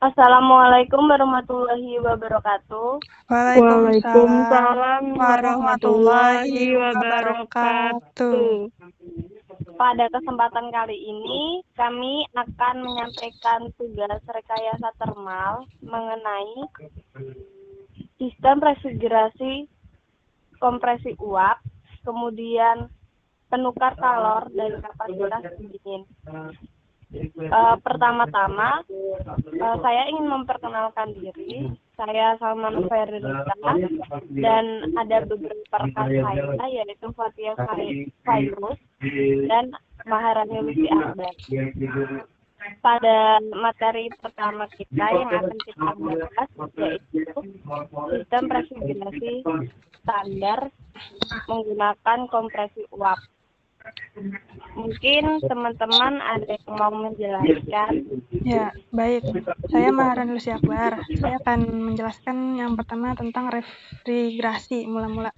Assalamualaikum warahmatullahi wabarakatuh. Waalaikumsalam warahmatullahi wabarakatuh. Pada kesempatan kali ini, kami akan menyampaikan tugas rekayasa termal mengenai sistem refrigerasi kompresi uap, kemudian penukar kalor dan kapasitas pendingin. Uh, pertama-tama, uh, saya ingin memperkenalkan diri. Saya Salman Ferdinand dan ada beberapa rekan saya yaitu Fatia Fairuz dan Maharani Lucy Akbar. Pada materi pertama kita yang akan kita bahas yaitu sistem refrigerasi standar menggunakan kompresi uap. Mungkin teman-teman ada yang mau menjelaskan. Ya, baik. Saya Maharan Lucy Akbar. Saya akan menjelaskan yang pertama tentang refrigerasi. Mula-mula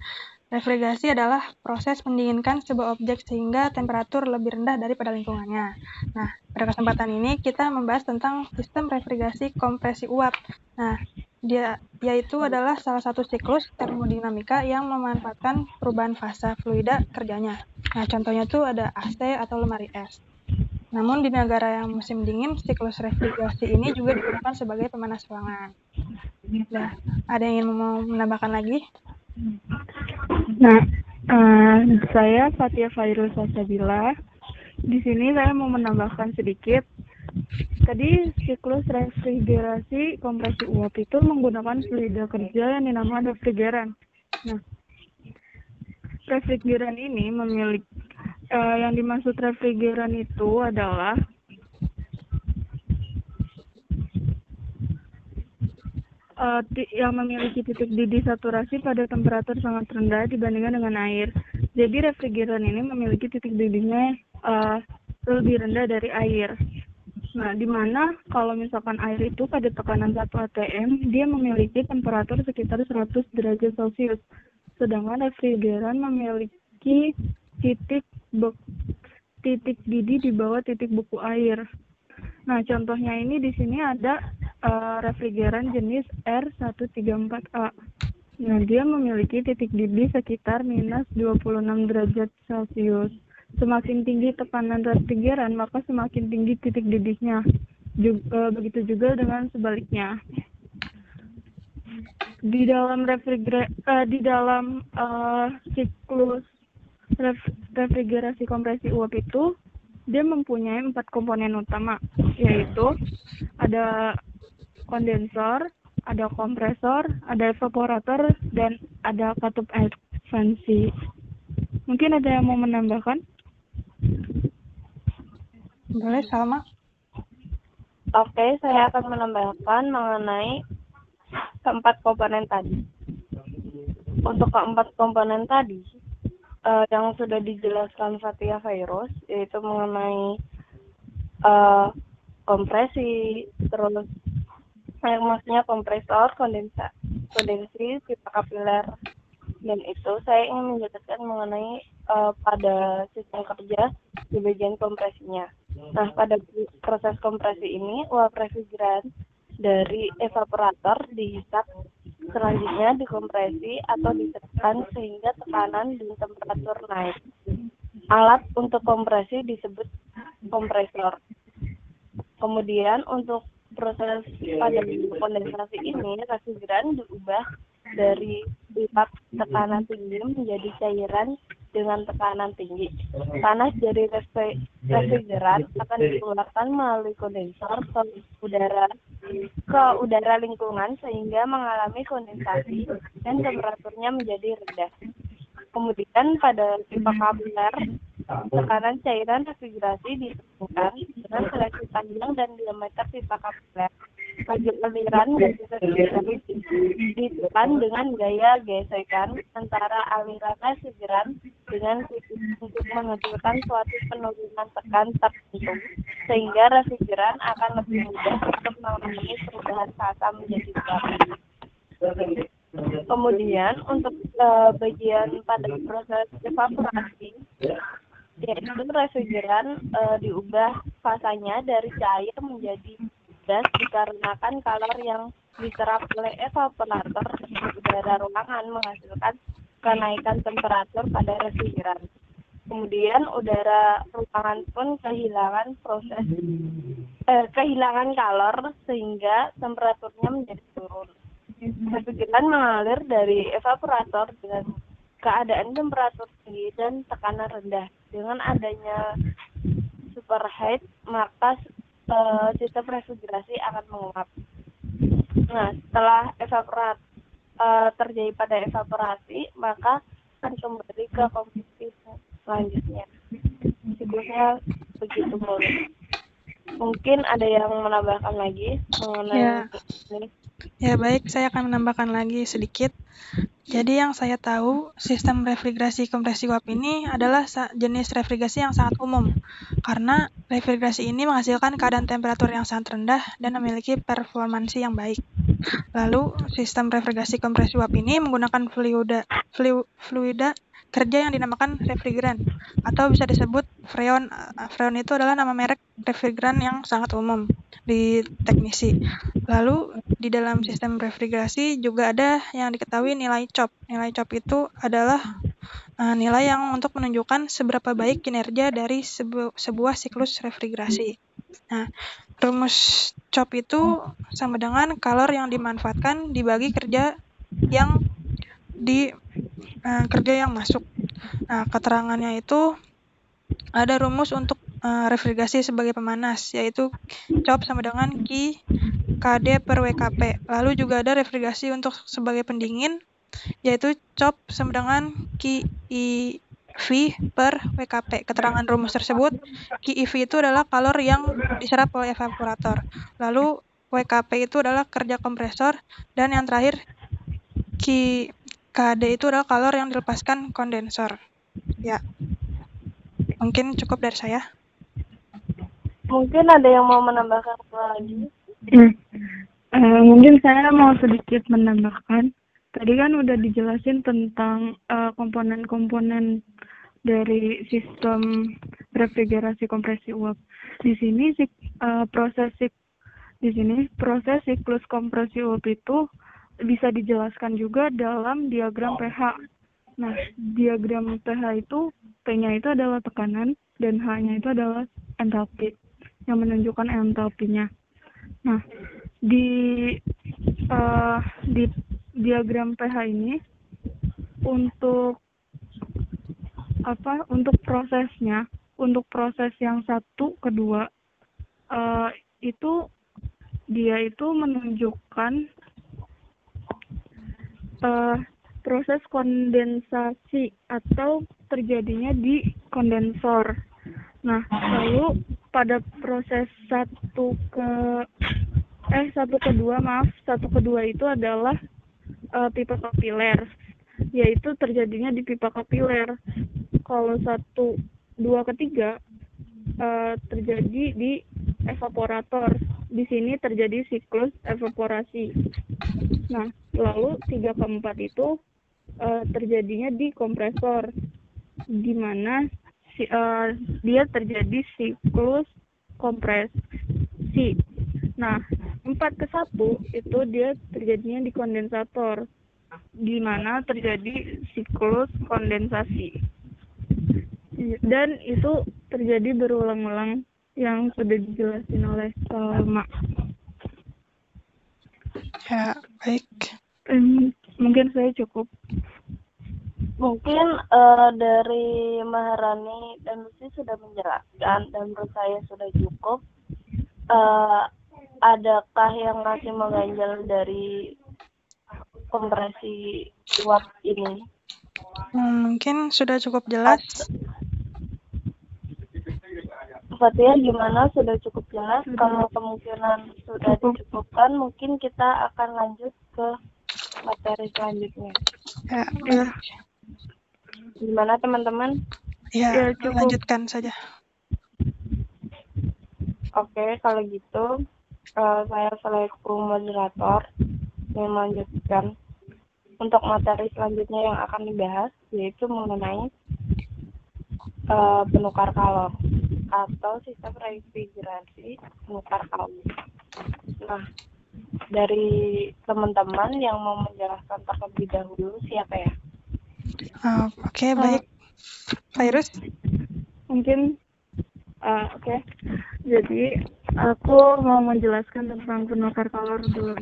Refrigerasi adalah proses mendinginkan sebuah objek sehingga temperatur lebih rendah daripada lingkungannya. Nah, pada kesempatan ini kita membahas tentang sistem refrigerasi kompresi uap. Nah, dia yaitu adalah salah satu siklus termodinamika yang memanfaatkan perubahan fase fluida kerjanya. Nah, contohnya itu ada AC atau lemari es. Namun di negara yang musim dingin, siklus refrigerasi ini juga digunakan sebagai pemanas ruangan. Nah, ada yang ingin mau menambahkan lagi? Nah, uh, saya Fatia Fairul Sasabila. Di sini saya mau menambahkan sedikit. Tadi siklus refrigerasi kompresi uap itu menggunakan fluida kerja yang dinamakan refrigeran. Nah, refrigeran ini memiliki uh, yang dimaksud refrigeran itu adalah uh, yang memiliki titik didih saturasi pada temperatur sangat rendah dibandingkan dengan air. Jadi refrigeran ini memiliki titik didihnya uh, lebih rendah dari air. Nah, di mana kalau misalkan air itu pada tekanan 1 atm, dia memiliki temperatur sekitar 100 derajat Celcius. Sedangkan refrigeran memiliki titik titik didih di bawah titik buku air. Nah, contohnya ini di sini ada uh, refrigeran jenis R134A. Nah, dia memiliki titik didih sekitar minus 26 derajat Celcius. Semakin tinggi tekanan refrigeran, maka semakin tinggi titik didihnya. Juga, uh, begitu juga dengan sebaliknya. Di dalam refriger uh, di dalam uh, siklus ref refrigerasi kompresi uap itu dia mempunyai empat komponen utama, yaitu ada kondensor, ada kompresor, ada evaporator, dan ada katup ekspansi. Mungkin ada yang mau menambahkan? Boleh, sama. Oke, saya akan menambahkan mengenai keempat komponen tadi. Untuk keempat komponen tadi, uh, yang sudah dijelaskan Fatia Virus, yaitu mengenai uh, kompresi, terus yang maksudnya kompresor, kondensa, kondensi, pipa kapiler, dan itu saya ingin menjelaskan mengenai uh, pada sistem kerja di bagian kompresinya. Nah, pada proses kompresi ini, uap refrigeran dari evaporator dihisap selanjutnya dikompresi atau ditekan sehingga tekanan dan temperatur naik. Alat untuk kompresi disebut kompresor. Kemudian untuk proses pada kondensasi ini refrigeran diubah dari sifat tekanan tinggi menjadi cairan dengan tekanan tinggi. Panas dari refrigeran akan dikeluarkan melalui kondensor ke udara ke udara lingkungan sehingga mengalami kondensasi dan temperaturnya menjadi rendah. Kemudian pada pipa kapiler tekanan cairan refrigerasi ditentukan dengan seleksi panjang dan diameter pipa kapiler. Laju aliran refrigerasi ditekan dengan gaya gesekan antara aliran refrigeran dengan untuk menghasilkan suatu penurunan tekan tertentu sehingga refrigeran akan lebih mudah untuk mengalami perubahan fasa menjadi gas. Kemudian untuk uh, bagian pada proses evaporasi yaitu refrigeran uh, diubah fasanya dari cair menjadi gas dikarenakan kalor yang diserap oleh evaporator di udara ruangan menghasilkan kenaikan temperatur pada refrigeran. Kemudian udara ruangan pun kehilangan proses eh, kehilangan kalor sehingga temperaturnya menjadi turun. Refrigeran mengalir dari evaporator dengan keadaan temperatur tinggi dan tekanan rendah. Dengan adanya superheat, maka uh, sistem refrigerasi akan menguap. Nah, setelah evaporat uh, terjadi pada evaporasi, maka akan kembali ke kompetisi selanjutnya. Siklusnya begitu mulus. Mungkin ada yang menambahkan lagi mengenai ya. ini. Ya baik, saya akan menambahkan lagi sedikit. Jadi yang saya tahu, sistem refrigerasi kompresi uap ini adalah jenis refrigerasi yang sangat umum, karena refrigerasi ini menghasilkan keadaan temperatur yang sangat rendah dan memiliki performansi yang baik. Lalu, sistem refrigerasi kompresi uap ini menggunakan fluida, flu, fluida kerja yang dinamakan refrigeran, atau bisa disebut freon. Freon itu adalah nama merek refrigeran yang sangat umum di teknisi. Lalu di dalam sistem refrigerasi juga ada yang diketahui nilai COP. Nilai COP itu adalah uh, nilai yang untuk menunjukkan seberapa baik kinerja dari sebu sebuah siklus refrigerasi. Nah, rumus COP itu sama dengan kalor yang dimanfaatkan dibagi kerja yang di uh, kerja yang masuk. Nah, keterangannya itu ada rumus untuk uh, refrigerasi sebagai pemanas, yaitu COP sama dengan Q KD per WKP. Lalu juga ada refrigerasi untuk sebagai pendingin, yaitu COP sama dengan QIV per WKP. Keterangan rumus tersebut, QIV itu adalah kalor yang diserap oleh evaporator. Lalu WKP itu adalah kerja kompresor, dan yang terakhir Q KD itu adalah kalor yang dilepaskan kondensor. Ya, mungkin cukup dari saya. Mungkin ada yang mau menambahkan lagi? Hmm. Uh, mungkin saya mau sedikit menambahkan. Tadi kan udah dijelasin tentang eh, komponen-komponen dari sistem refrigerasi kompresi uap. Di sini uh, proses di sini proses siklus kompresi uap itu bisa dijelaskan juga dalam diagram pH. Nah, diagram pH itu P-nya itu adalah tekanan dan H-nya itu adalah entalpi yang menunjukkan entalpinya. Nah, di uh, di diagram pH ini untuk apa? Untuk prosesnya, untuk proses yang satu kedua uh, itu dia itu menunjukkan uh, proses kondensasi atau terjadinya di kondensor. Nah, lalu pada proses satu ke eh satu kedua maaf satu kedua itu adalah uh, pipa kapiler yaitu terjadinya di pipa kapiler kalau satu dua ketiga uh, terjadi di evaporator di sini terjadi siklus evaporasi nah lalu tiga keempat itu uh, terjadinya di kompresor di mana si, uh, dia terjadi siklus kompresi. Nah, 4 ke 1 itu dia terjadinya di kondensator, di mana terjadi siklus kondensasi. Dan itu terjadi berulang-ulang yang sudah dijelasin oleh Salma. Ya, baik. Um, mungkin saya cukup. Mungkin uh, dari Maharani dan Lucy sudah menjelaskan dan menurut saya sudah cukup. Uh, adakah yang masih mengganjal dari kompresi uap ini? Hmm, mungkin sudah cukup jelas. Fatia gimana? Sudah cukup jelas? Kalau kemungkinan sudah dicukupkan, mungkin kita akan lanjut ke materi selanjutnya. Ya, ya. Gimana teman-teman? Ya, ya lanjutkan saja. Oke, kalau gitu uh, saya selaku moderator yang melanjutkan untuk materi selanjutnya yang akan dibahas yaitu mengenai eh, penukar kalor atau sistem refrigerasi penukar kalor. Nah, dari teman-teman yang mau menjelaskan terlebih dahulu siapa ya? Uh, Oke, baik. Virus? Mungkin uh, oke. Jadi aku mau menjelaskan tentang penukar kalor dulu.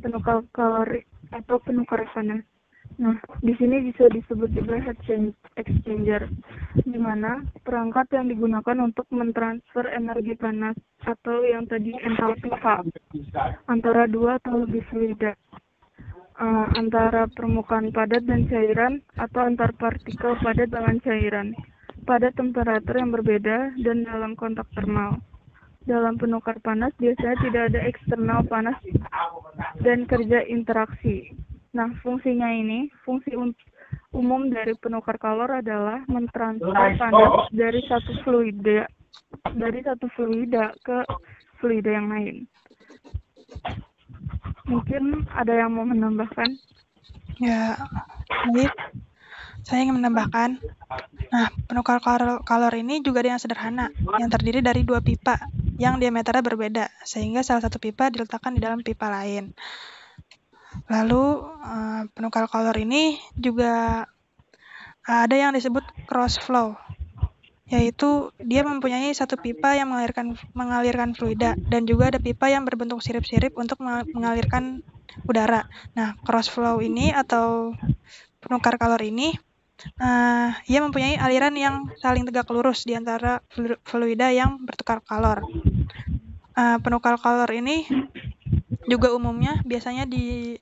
Penukar kalori atau penukar panas. Nah, di sini bisa disebut juga heat exchange- exchanger, di mana perangkat yang digunakan untuk mentransfer energi panas atau yang tadi entalpi H antara dua atau lebih fluida, eh, antara permukaan padat dan cairan atau antar partikel padat dengan cairan pada temperatur yang berbeda dan dalam kontak termal. Dalam penukar panas biasanya tidak ada eksternal panas dan kerja interaksi. Nah, fungsinya ini, fungsi umum dari penukar kalor adalah mentransfer panas dari satu fluida dari satu fluida ke fluida yang lain. Mungkin ada yang mau menambahkan? Ya, baik. Saya ingin menambahkan. Nah, penukar kalor, kalor ini juga ada yang sederhana, yang terdiri dari dua pipa yang diameternya berbeda, sehingga salah satu pipa diletakkan di dalam pipa lain. Lalu, eh, penukar kalor ini juga ada yang disebut cross flow, yaitu dia mempunyai satu pipa yang mengalirkan mengalirkan fluida dan juga ada pipa yang berbentuk sirip-sirip untuk mengal- mengalirkan udara. Nah, cross flow ini atau penukar kalor ini eh, ia mempunyai aliran yang saling tegak lurus di antara flu- fluida yang bertukar kalor. Eh, penukar kalor ini juga umumnya biasanya di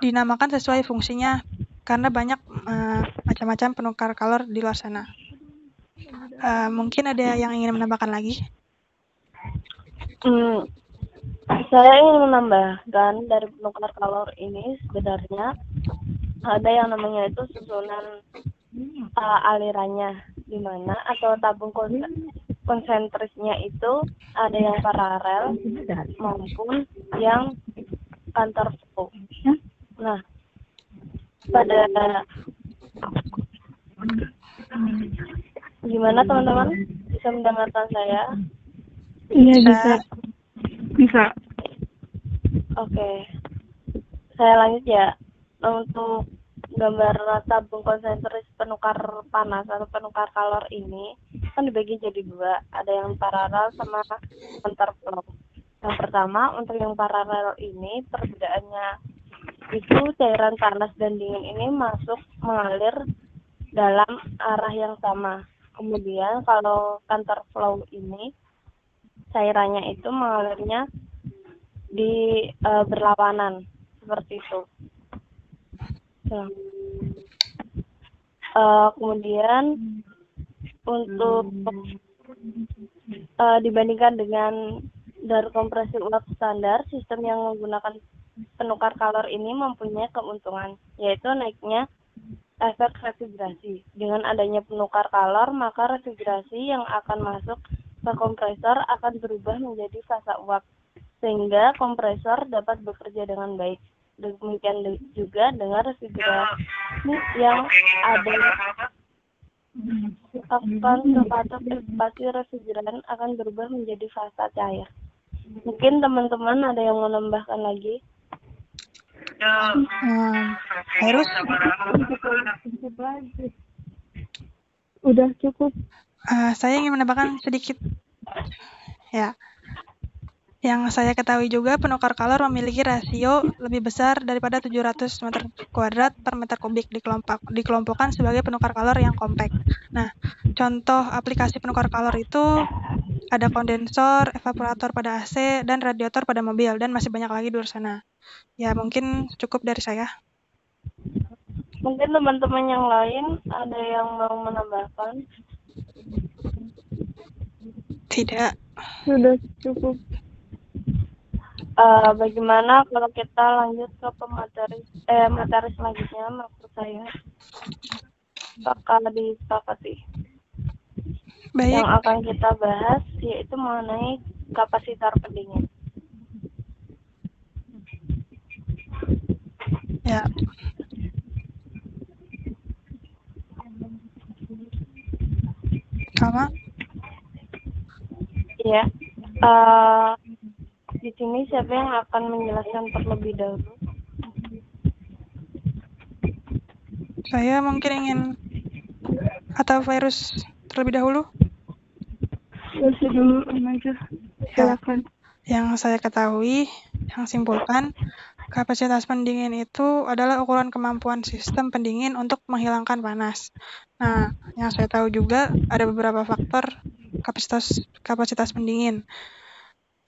dinamakan sesuai fungsinya karena banyak eh, macam-macam penukar kalor di luar sana. Eh, mungkin ada yang ingin menambahkan lagi? Hmm, saya ingin menambahkan dari penukar kalor ini sebenarnya ada yang namanya itu susunan uh, alirannya di mana atau tabung konsen- konsentrisnya itu ada yang paralel maupun yang flow. Nah, pada gimana teman-teman bisa mendengarkan saya? Iya Bisa. bisa. Oke, saya lanjut ya. Untuk gambar tabung konsentris penukar panas atau penukar kalor ini kan dibagi jadi dua, ada yang paralel sama counterflow. Yang pertama untuk yang paralel ini perbedaannya itu cairan panas dan dingin ini masuk mengalir dalam arah yang sama. Kemudian kalau counterflow ini cairannya itu mengalirnya di eh, berlawanan seperti itu. Eh, kemudian untuk eh, dibandingkan dengan dari kompresi uap standar, sistem yang menggunakan penukar kalor ini mempunyai keuntungan, yaitu naiknya efek refrigerasi. Dengan adanya penukar kalor, maka refrigerasi yang akan masuk ke kompresor akan berubah menjadi fasa uap, sehingga kompresor dapat bekerja dengan baik. Demikian de- juga dengan refrigerasi yang ada akan pasti refrigeran akan berubah menjadi fasa cair. Mungkin teman-teman ada yang menambahkan lagi? Hmm, Virus? Udah cukup. Eh, saya ingin menambahkan sedikit. Ya. Yang saya ketahui juga penukar kalor memiliki rasio lebih besar daripada 700 meter kuadrat per meter kubik dikelompok, dikelompokkan sebagai penukar kalor yang kompak. Nah, contoh aplikasi penukar kalor itu ada kondensor, evaporator pada AC, dan radiator pada mobil, dan masih banyak lagi di luar sana. Ya, mungkin cukup dari saya. Mungkin teman-teman yang lain ada yang mau menambahkan? Tidak. Sudah cukup. Eh, bagaimana kalau kita lanjut ke pemateri eh materi selanjutnya maksud saya bakal disepakati Baik. yang akan kita bahas yaitu mengenai kapasitor pendingin Ya. Salma? Iya. Eh, di sini siapa yang akan menjelaskan terlebih dahulu? Saya mungkin ingin atau virus terlebih dahulu? Terus dulu aja. Silakan. Yang saya ketahui, yang simpulkan, kapasitas pendingin itu adalah ukuran kemampuan sistem pendingin untuk menghilangkan panas. Nah, yang saya tahu juga ada beberapa faktor kapasitas kapasitas pendingin.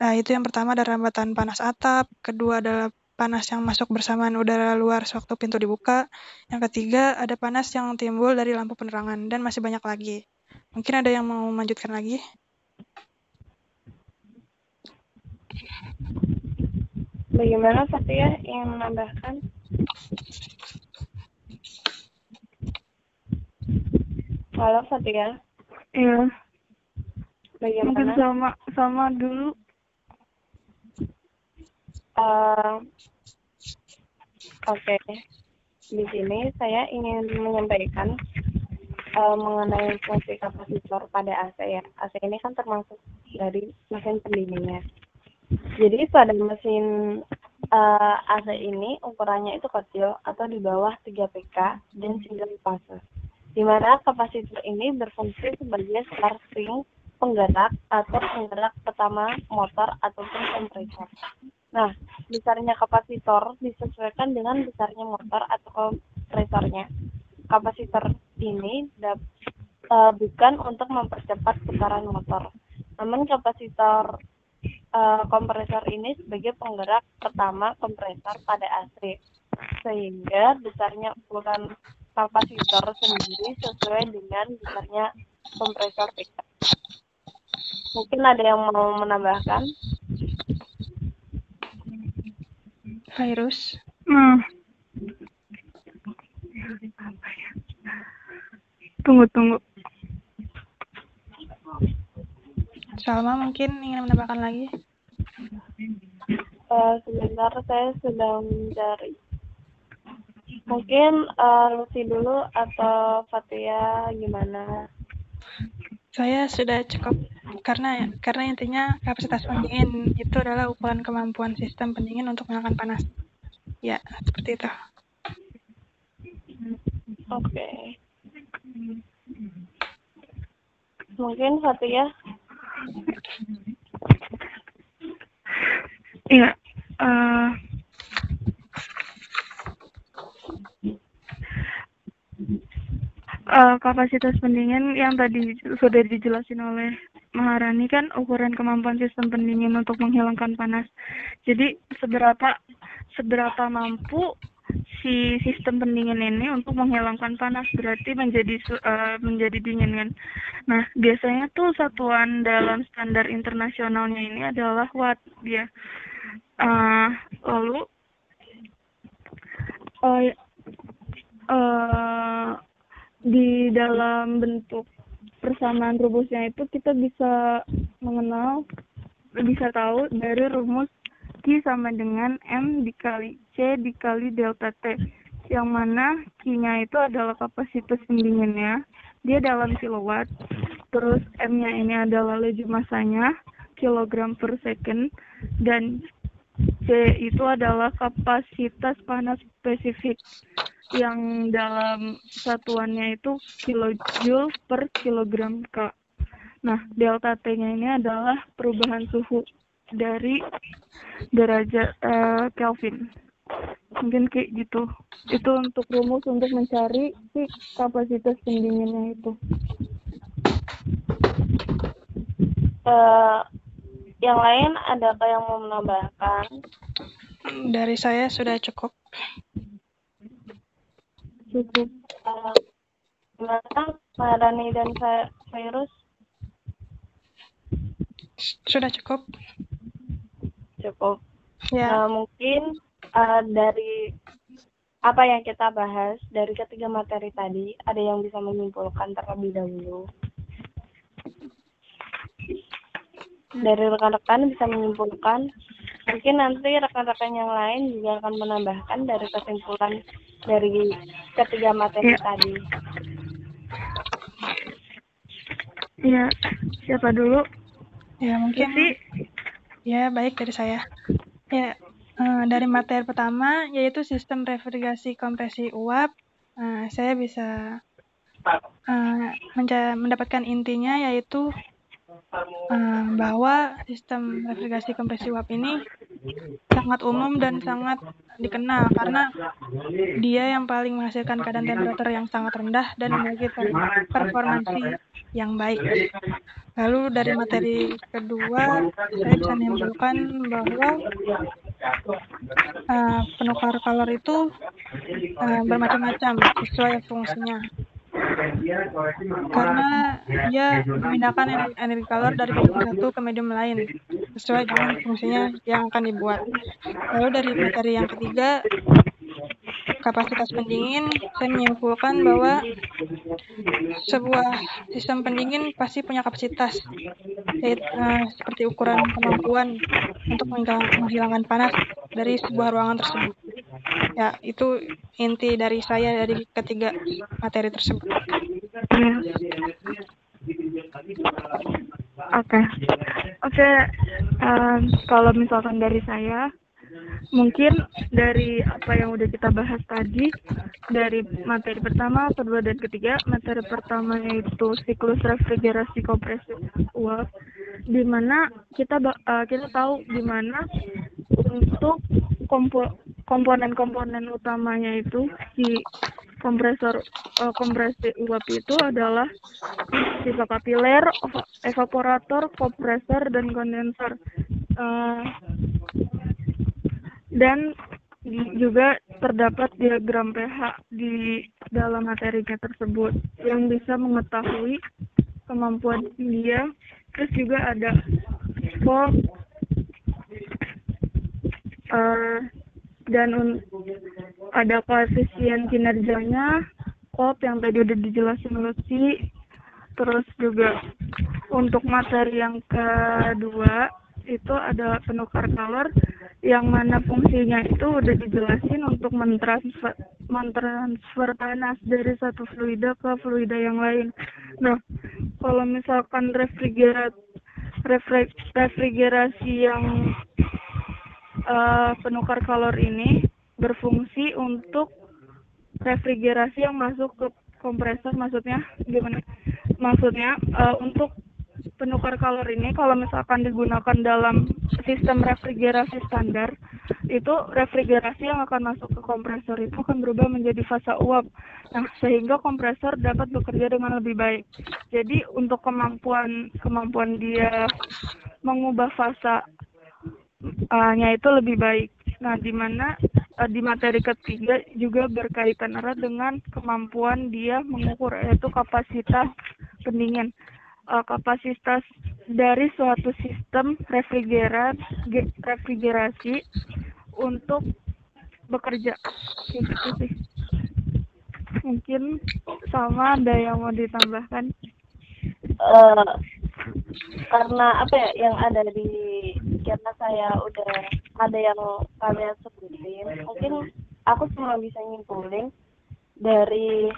Nah, itu yang pertama ada rambatan panas atap, kedua adalah panas yang masuk bersamaan udara luar sewaktu pintu dibuka, yang ketiga ada panas yang timbul dari lampu penerangan, dan masih banyak lagi. Mungkin ada yang mau melanjutkan lagi? Bagaimana Fatia ingin menambahkan? Halo Fatia, Iya. Mungkin bagaimana? sama sama dulu. Eh, Oke, di sini saya ingin menyampaikan eh, mengenai fungsi kapasitor pada AC ya. AC ini kan termasuk dari mesin pendinginnya. Jadi pada mesin eh, AC ini ukurannya itu kecil atau di bawah 3 PK dan single fase. Di mana kapasitor ini berfungsi sebagai starting penggerak atau penggerak pertama motor ataupun kompresor. Nah, besarnya kapasitor disesuaikan dengan besarnya motor atau kompresornya. Kapasitor ini eh, bukan untuk mempercepat putaran motor, namun kapasitor eh, kompresor ini sebagai penggerak pertama kompresor pada AC, sehingga besarnya ukuran kapasitor sendiri sesuai dengan besarnya kompresor PK. Mungkin ada yang mau menambahkan? Virus? Nah. Tunggu, tunggu. Salma mungkin ingin menambahkan lagi? Eh, sebentar saya sedang mencari. Mungkin eh, Lucy dulu atau Fatia gimana? Saya sudah cukup karena karena intinya kapasitas pendingin itu adalah ukuran kemampuan sistem pendingin untuk menghilangkan panas. Ya, seperti itu. Oke. Mungkin Fatia? Iya. eh, eh, kapasitas pendingin yang tadi sudah dijelasin oleh Maharani kan ukuran kemampuan sistem pendingin untuk menghilangkan panas. Jadi seberapa seberapa mampu si sistem pendingin ini untuk menghilangkan panas berarti menjadi eh, menjadi dingin kan. Nah biasanya tuh satuan dalam standar internasionalnya ini adalah watt dia. Eh, lalu eh, eh, di dalam bentuk persamaan rumusnya itu kita bisa mengenal bisa tahu dari rumus Q sama dengan M dikali C dikali delta T. Yang mana Q-nya itu adalah kapasitas pendinginnya. Dia dalam kilowatt. Terus M-nya ini adalah laju masanya kilogram per second. Dan C itu adalah kapasitas panas spesifik yang dalam satuannya itu kilojoule per kilogram K. Nah, delta T-nya ini adalah perubahan suhu dari derajat eh, Kelvin. Mungkin kayak gitu. Itu untuk rumus untuk mencari si kapasitas pendinginnya itu. Eh, yang lain adakah yang mau menambahkan? Dari saya sudah cukup. Cukup. Eh, gimana Maharani dan saya virus? Sudah cukup. Cukup. Ya, Nah, mungkin eh, dari apa yang kita bahas dari ketiga materi tadi, ada yang bisa menyimpulkan terlebih dahulu. Dari rekan-rekan bisa menyimpulkan, mungkin nanti rekan-rekan yang lain juga akan menambahkan dari kesimpulan dari ketiga materi Iya. tadi. Iya, siapa dulu? Ya, mungkin Sisi? Ya baik dari saya. Ya, eh, dari materi pertama yaitu sistem refrigerasi kompresi uap, eh, saya bisa eh, mendapatkan intinya yaitu bahwa sistem refrigerasi kompresi uap ini sangat umum dan sangat dikenal karena dia yang paling menghasilkan keadaan temperatur yang sangat rendah dan memiliki per- performansi yang baik. Lalu dari materi kedua, saya bisa menyimpulkan bahwa uh, penukar kalor itu uh, bermacam-macam sesuai fungsinya. Karena dia memindahkan energi, kalor dari medium satu ke medium lain sesuai dengan fungsinya yang akan dibuat. Lalu dari materi yang ketiga, kapasitas pendingin, saya menyimpulkan bahwa sebuah sistem pendingin pasti punya kapasitas, yaitu uh, seperti ukuran kemampuan untuk menghilangkan panas dari sebuah ruangan tersebut. Ya, itu inti dari saya dari ketiga materi tersebut. Oke, oke. em, kalau misalkan dari saya, mungkin dari apa yang udah kita bahas tadi, dari materi pertama, kedua, dan ketiga. Materi pertama yaitu siklus refrigerasi kompresi uap, di mana kita eh, kita tahu di mana untuk komponen-komponen utamanya itu si kompresor eh, kompresi uap itu adalah sisa kapiler, eva- evaporator, kompresor, dan kondensor. Eh, dan di- juga terdapat diagram pH di dalam materinya tersebut yang bisa mengetahui kemampuan dia. Terus juga ada form eh, dan ada koefisien kinerjanya, kop yang tadi udah dijelasin Lutfi, terus juga untuk materi yang kedua itu ada penukar kalor yang mana fungsinya itu udah dijelasin untuk mentransfer mentransfer panas dari satu fluida ke fluida yang lain. Nah, kalau misalkan refrigerat refrigerasi yang eh, penukar kalor ini berfungsi untuk refrigerasi yang masuk ke kompresor. Maksudnya gimana? Maksudnya eh, untuk penukar kalor ini kalau misalkan digunakan dalam sistem refrigerasi standar itu refrigerasi yang akan masuk ke kompresor itu akan berubah menjadi fasa uap. Nah sehingga kompresor dapat bekerja dengan lebih baik. Jadi untuk kemampuan kemampuan dia mengubah fasa uh, nya itu lebih baik. Nah, di mana uh, di materi ketiga juga berkaitan erat dengan kemampuan dia mengukur yaitu kapasitas pendingin. Uh, kapasitas dari suatu sistem refrigerat ge- refrigerasi untuk bekerja. Gitu. Mungkin sama ada yang mau ditambahkan? eh karena apa ya yang ada di karena saya udah ada yang kalian sebutin mungkin aku cuma bisa nyimpulin dari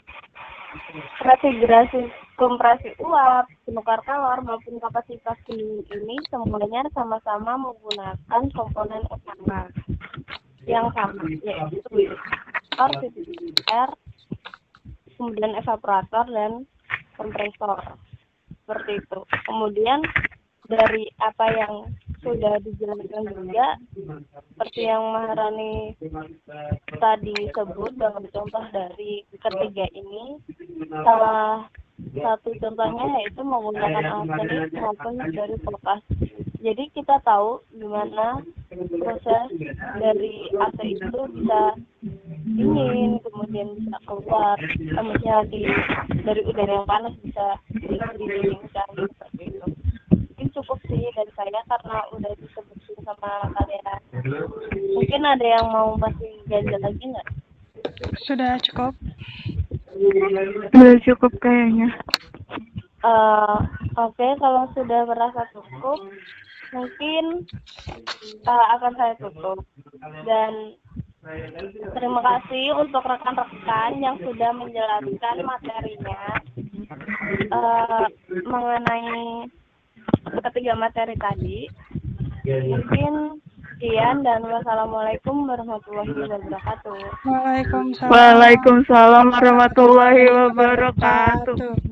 refrigerasi kompresi uap penukar kalor maupun kapasitas pendingin ini semuanya sama-sama menggunakan komponen utama yang sama yaitu ventilator, CCR, kemudian evaporator dan kompresor seperti itu. Kemudian dari apa yang sudah dijelaskan juga seperti yang Maharani tadi sebut dalam contoh dari ketiga ini salah satu contohnya yaitu menggunakan arsenik maupun dari kulkas. Jadi kita tahu gimana proses dari AC itu bisa dingin, kemudian bisa keluar, kemudian di dari udara yang panas bisa didinginkan seperti itu. Mungkin cukup sih dari saya karena udah disebutin sama kalian. Mungkin ada yang mau masih ganjel lagi nggak? Sudah cukup. Udah cukup kayaknya. Eh, Oke, kalau sudah merasa cukup, mungkin eh, akan saya tutup. Dan terima kasih untuk rekan-rekan yang sudah menjelaskan materinya. eh, mengenai ketiga materi tadi. Mungkin sekian dan wassalamualaikum warahmatullahi wabarakatuh. Waalaikumsalam. Waalaikumsalam warahmatullahi wabarakatuh.